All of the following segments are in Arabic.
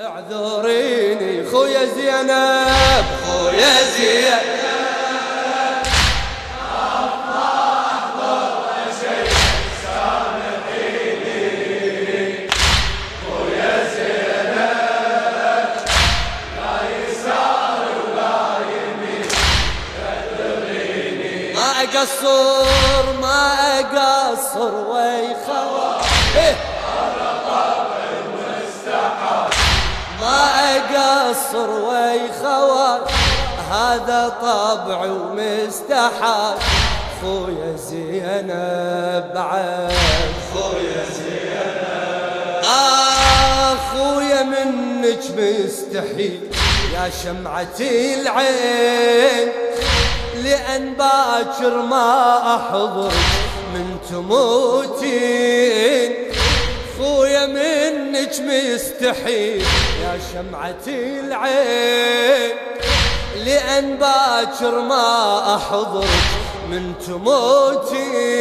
اعذريني خويا زينب خويا زينب. أقصر ما أقصر. اقصر ويخوى هذا طبع ومستحى خويا زينب بعد. خويا زينب. آه خويا منك مستحيل. يا شمعة العين. لأن باكر ما أحضر من تموتين خويا منك مستحيل يا شمعة العين؟ لأن باكر ما أحضر من تموتين.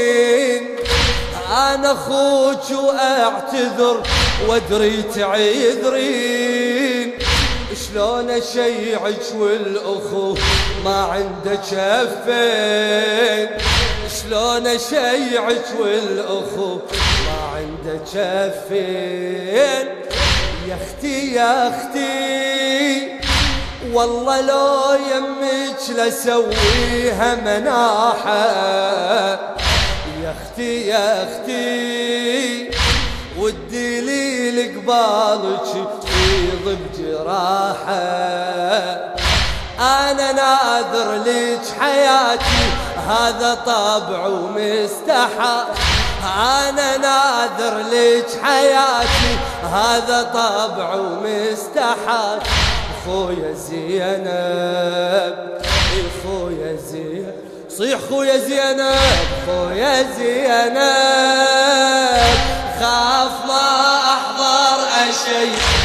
أنا أخوك وأعتذر وأدري تعذرين. شلون أشيعك والأخو ما عنده كفين شلون أشيعك والأخو ما عنده كفين يا أختي يا أختي والله لو يمك لسويها مناحة. يا أختي يا أختي ودي لي لقبالك يفيض بجراحه أنا ناذر لك حياتي هذا طبع ومستحى. أنا ناذر لك حياتي هذا طبع ومستحى خويا زينب خويا زينب. صيح خويا زينب خويا زينب. خاف ما أحضر أشي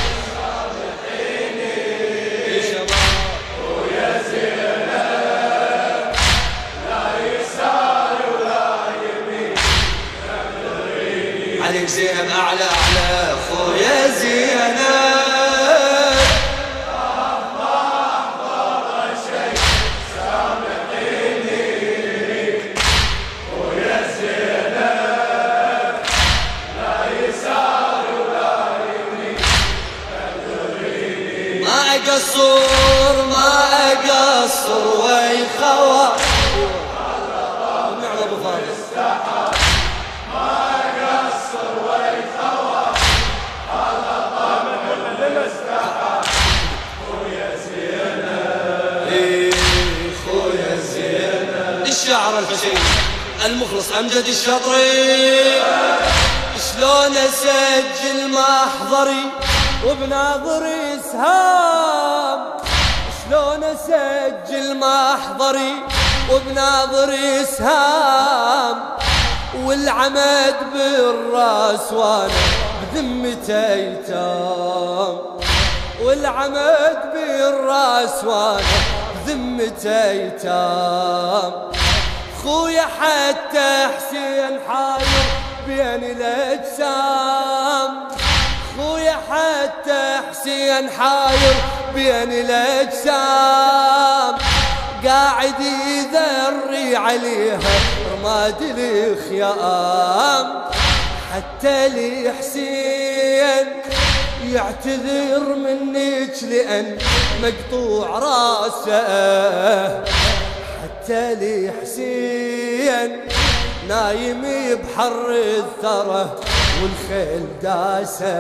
ما أقصر ما أقصر ويخوى. الشاعر الحسين المخلص أمجد الشطري شلون أسجل محضري وبناظري سهام شلون أسجل محضري وبناظري سهام والعمد بالرأس وأنا بذمته أيتام. والعمد بالرأس وأنا بذمته أيتام. خويا حتى حسين حاير بين الأجسام. حتى حسين حاير بين الأجسام. قاعد يذري عليها رماد الخيام. حتى لي حسين يعتذر منك لأن مقطوع رأسه. حتى لي حسين نايم بحر الثرى. والخيل داسه.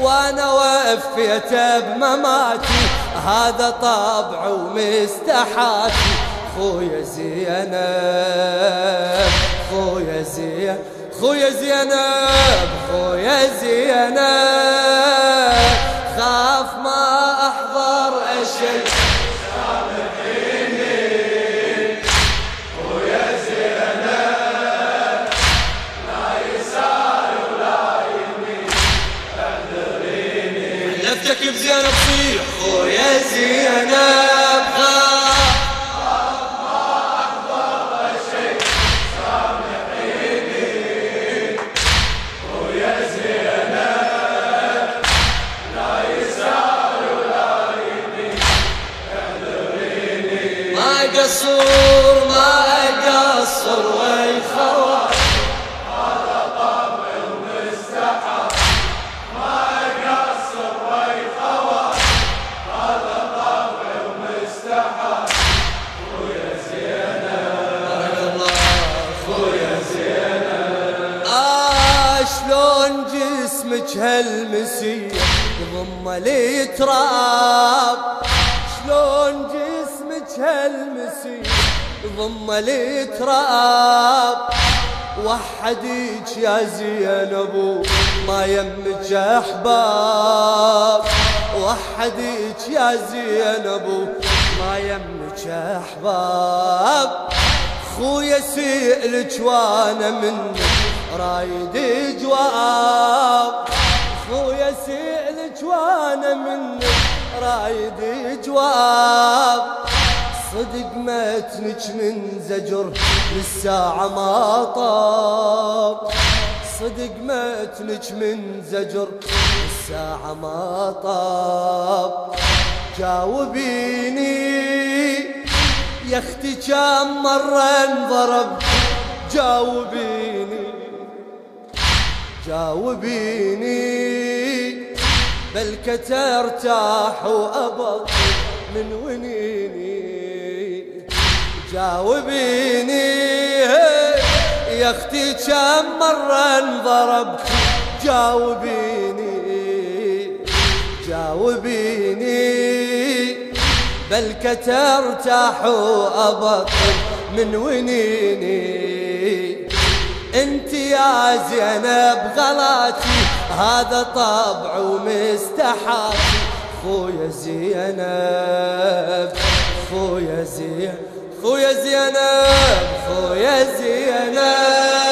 وأنا وفيت بمماتي هذا طبع ومستحاتي. خويا زينب خويا زينب خويا زينب خويا زينب. خاف ما أحضر اشي بزينب صيح خويا زينب جسمك هالمسية ضم لي تراب شلون جسمك هالمسية ضم لي تراب وحديك يا زينب ما يمك أحباب. وحديك يا زينب ما يمك أحباب. خويا سئلك وأنا منك. رايد جواب. خويا سئلك وأنا منك رايد جواب. صدق متنك من زجر للساعة ما طاب. صدق متنك من زجر للساعة ما طاب. جاوبيني يا أختي كم مرة انضرب؟ جاوبيني. جاوبيني بل ارتاح وابط من ونيني. جاوبيني يا أختي كم مرة انضرب جاوبيني جاوبيني بل ارتاح وابط من ونيني. انت يا زينب غلاتي هذا طبع ومستحاتي خويا زينب خويا زينب خويا زينب خويا زينب.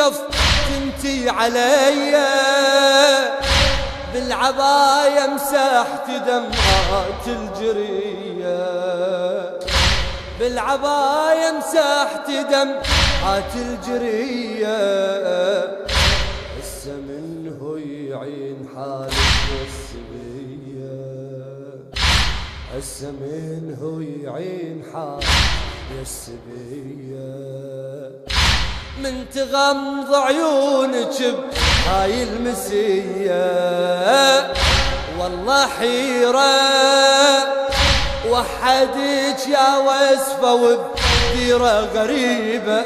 وقفت انتي علي. بالعباية مسحت دمعات الجرية. بالعباية مسحت دمعات الجرية. هسه منه يعين حالك والسبية هسه منه يعين حالك يا السبيه من تغمض عيونك بهاي المسية. والله حيرة وحدك يا وسفة وبديرة غريبة.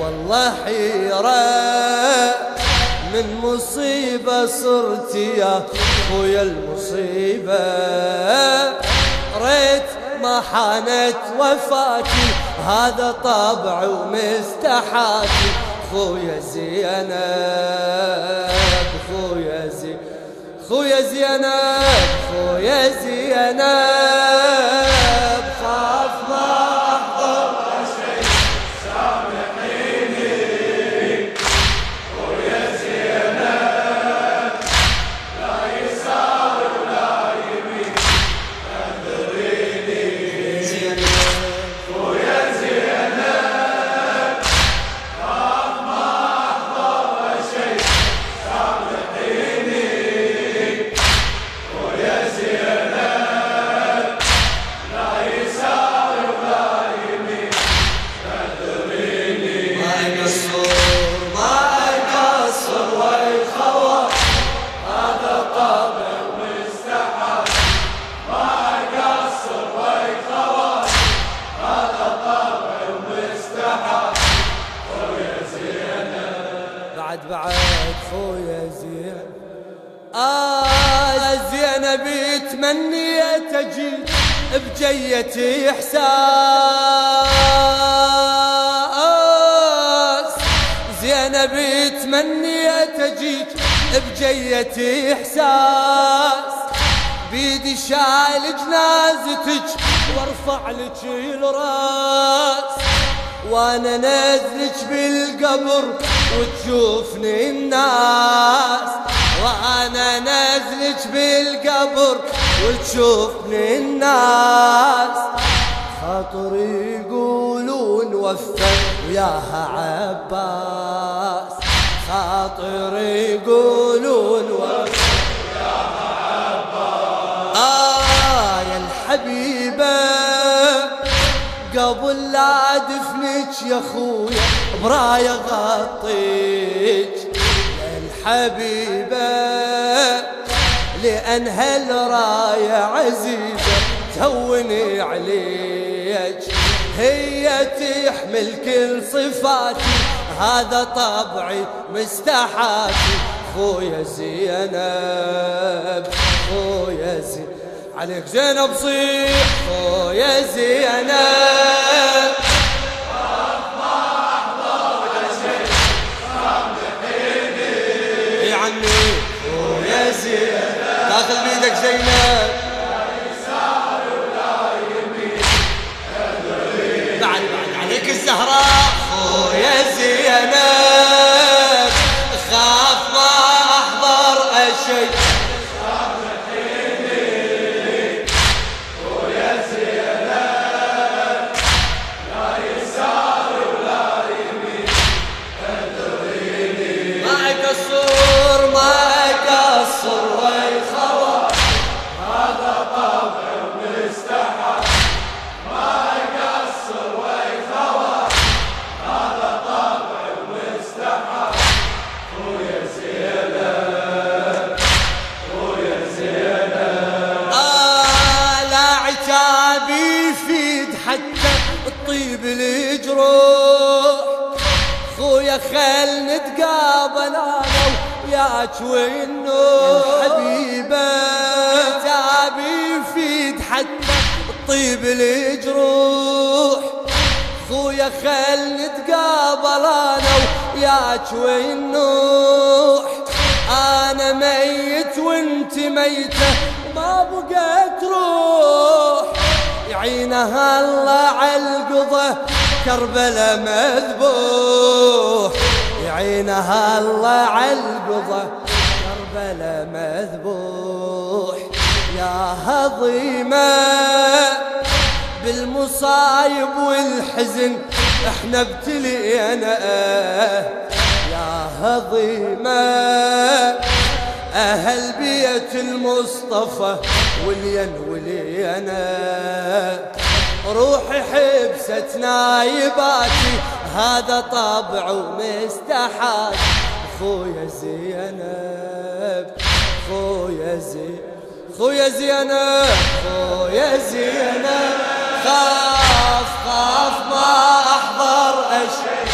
والله حيرة من مصيبة صرت يا خويا المصيبة. ريت ما حانت وفاتي هذا طبع ومستحاتي خويا زينب خويا زي خويا زينب خويا زينب. تمنيت تجي بجية إحساس. زينب تمنيت تجيك بجية إحساس. بيدي شايل جنازتك وارفع لك الراس. وأنا نزلك بالقبر وتشوفني الناس. وأنا نزلك بالقبر وتشوفني الناس. خاطري يقولون وفى وياها عباس. خاطري يقولون وفى آه يا الحبيبة قبل لا دفنك يا خويا براية غطيك. يا الحبيبة لأن هالراية عزيزة تهوني عليك. هي تحمل كل صفاتي هذا طبعي مستحاتي. خويا زينب خويا زينب عليك زينب صيح خويا زينب. يا عمي. না الطيب الجروح. خويا خل نتقابل أنا وياك والنور. حبيبة. تعبي يفيد حتى الطيب الجروح. خويا خل نتقابل أنا وياك والنوح أنا ميت وأنت ميتة ما بقيت روح. يعينها الله عالقضة كربلا مذبوح. يعينها الله عالقضة كربلا مذبوح. يا هضيمة بالمصايب والحزن إحنا ابتلينا. يا هضيمة أهل بيت المصطفى ولين ولينا روحي حبست نايباتي هذا طبع ومستحات خويا زينب خويا زينب خويا زينب خويا زينب. خاف خاف ما أحضر أشياء.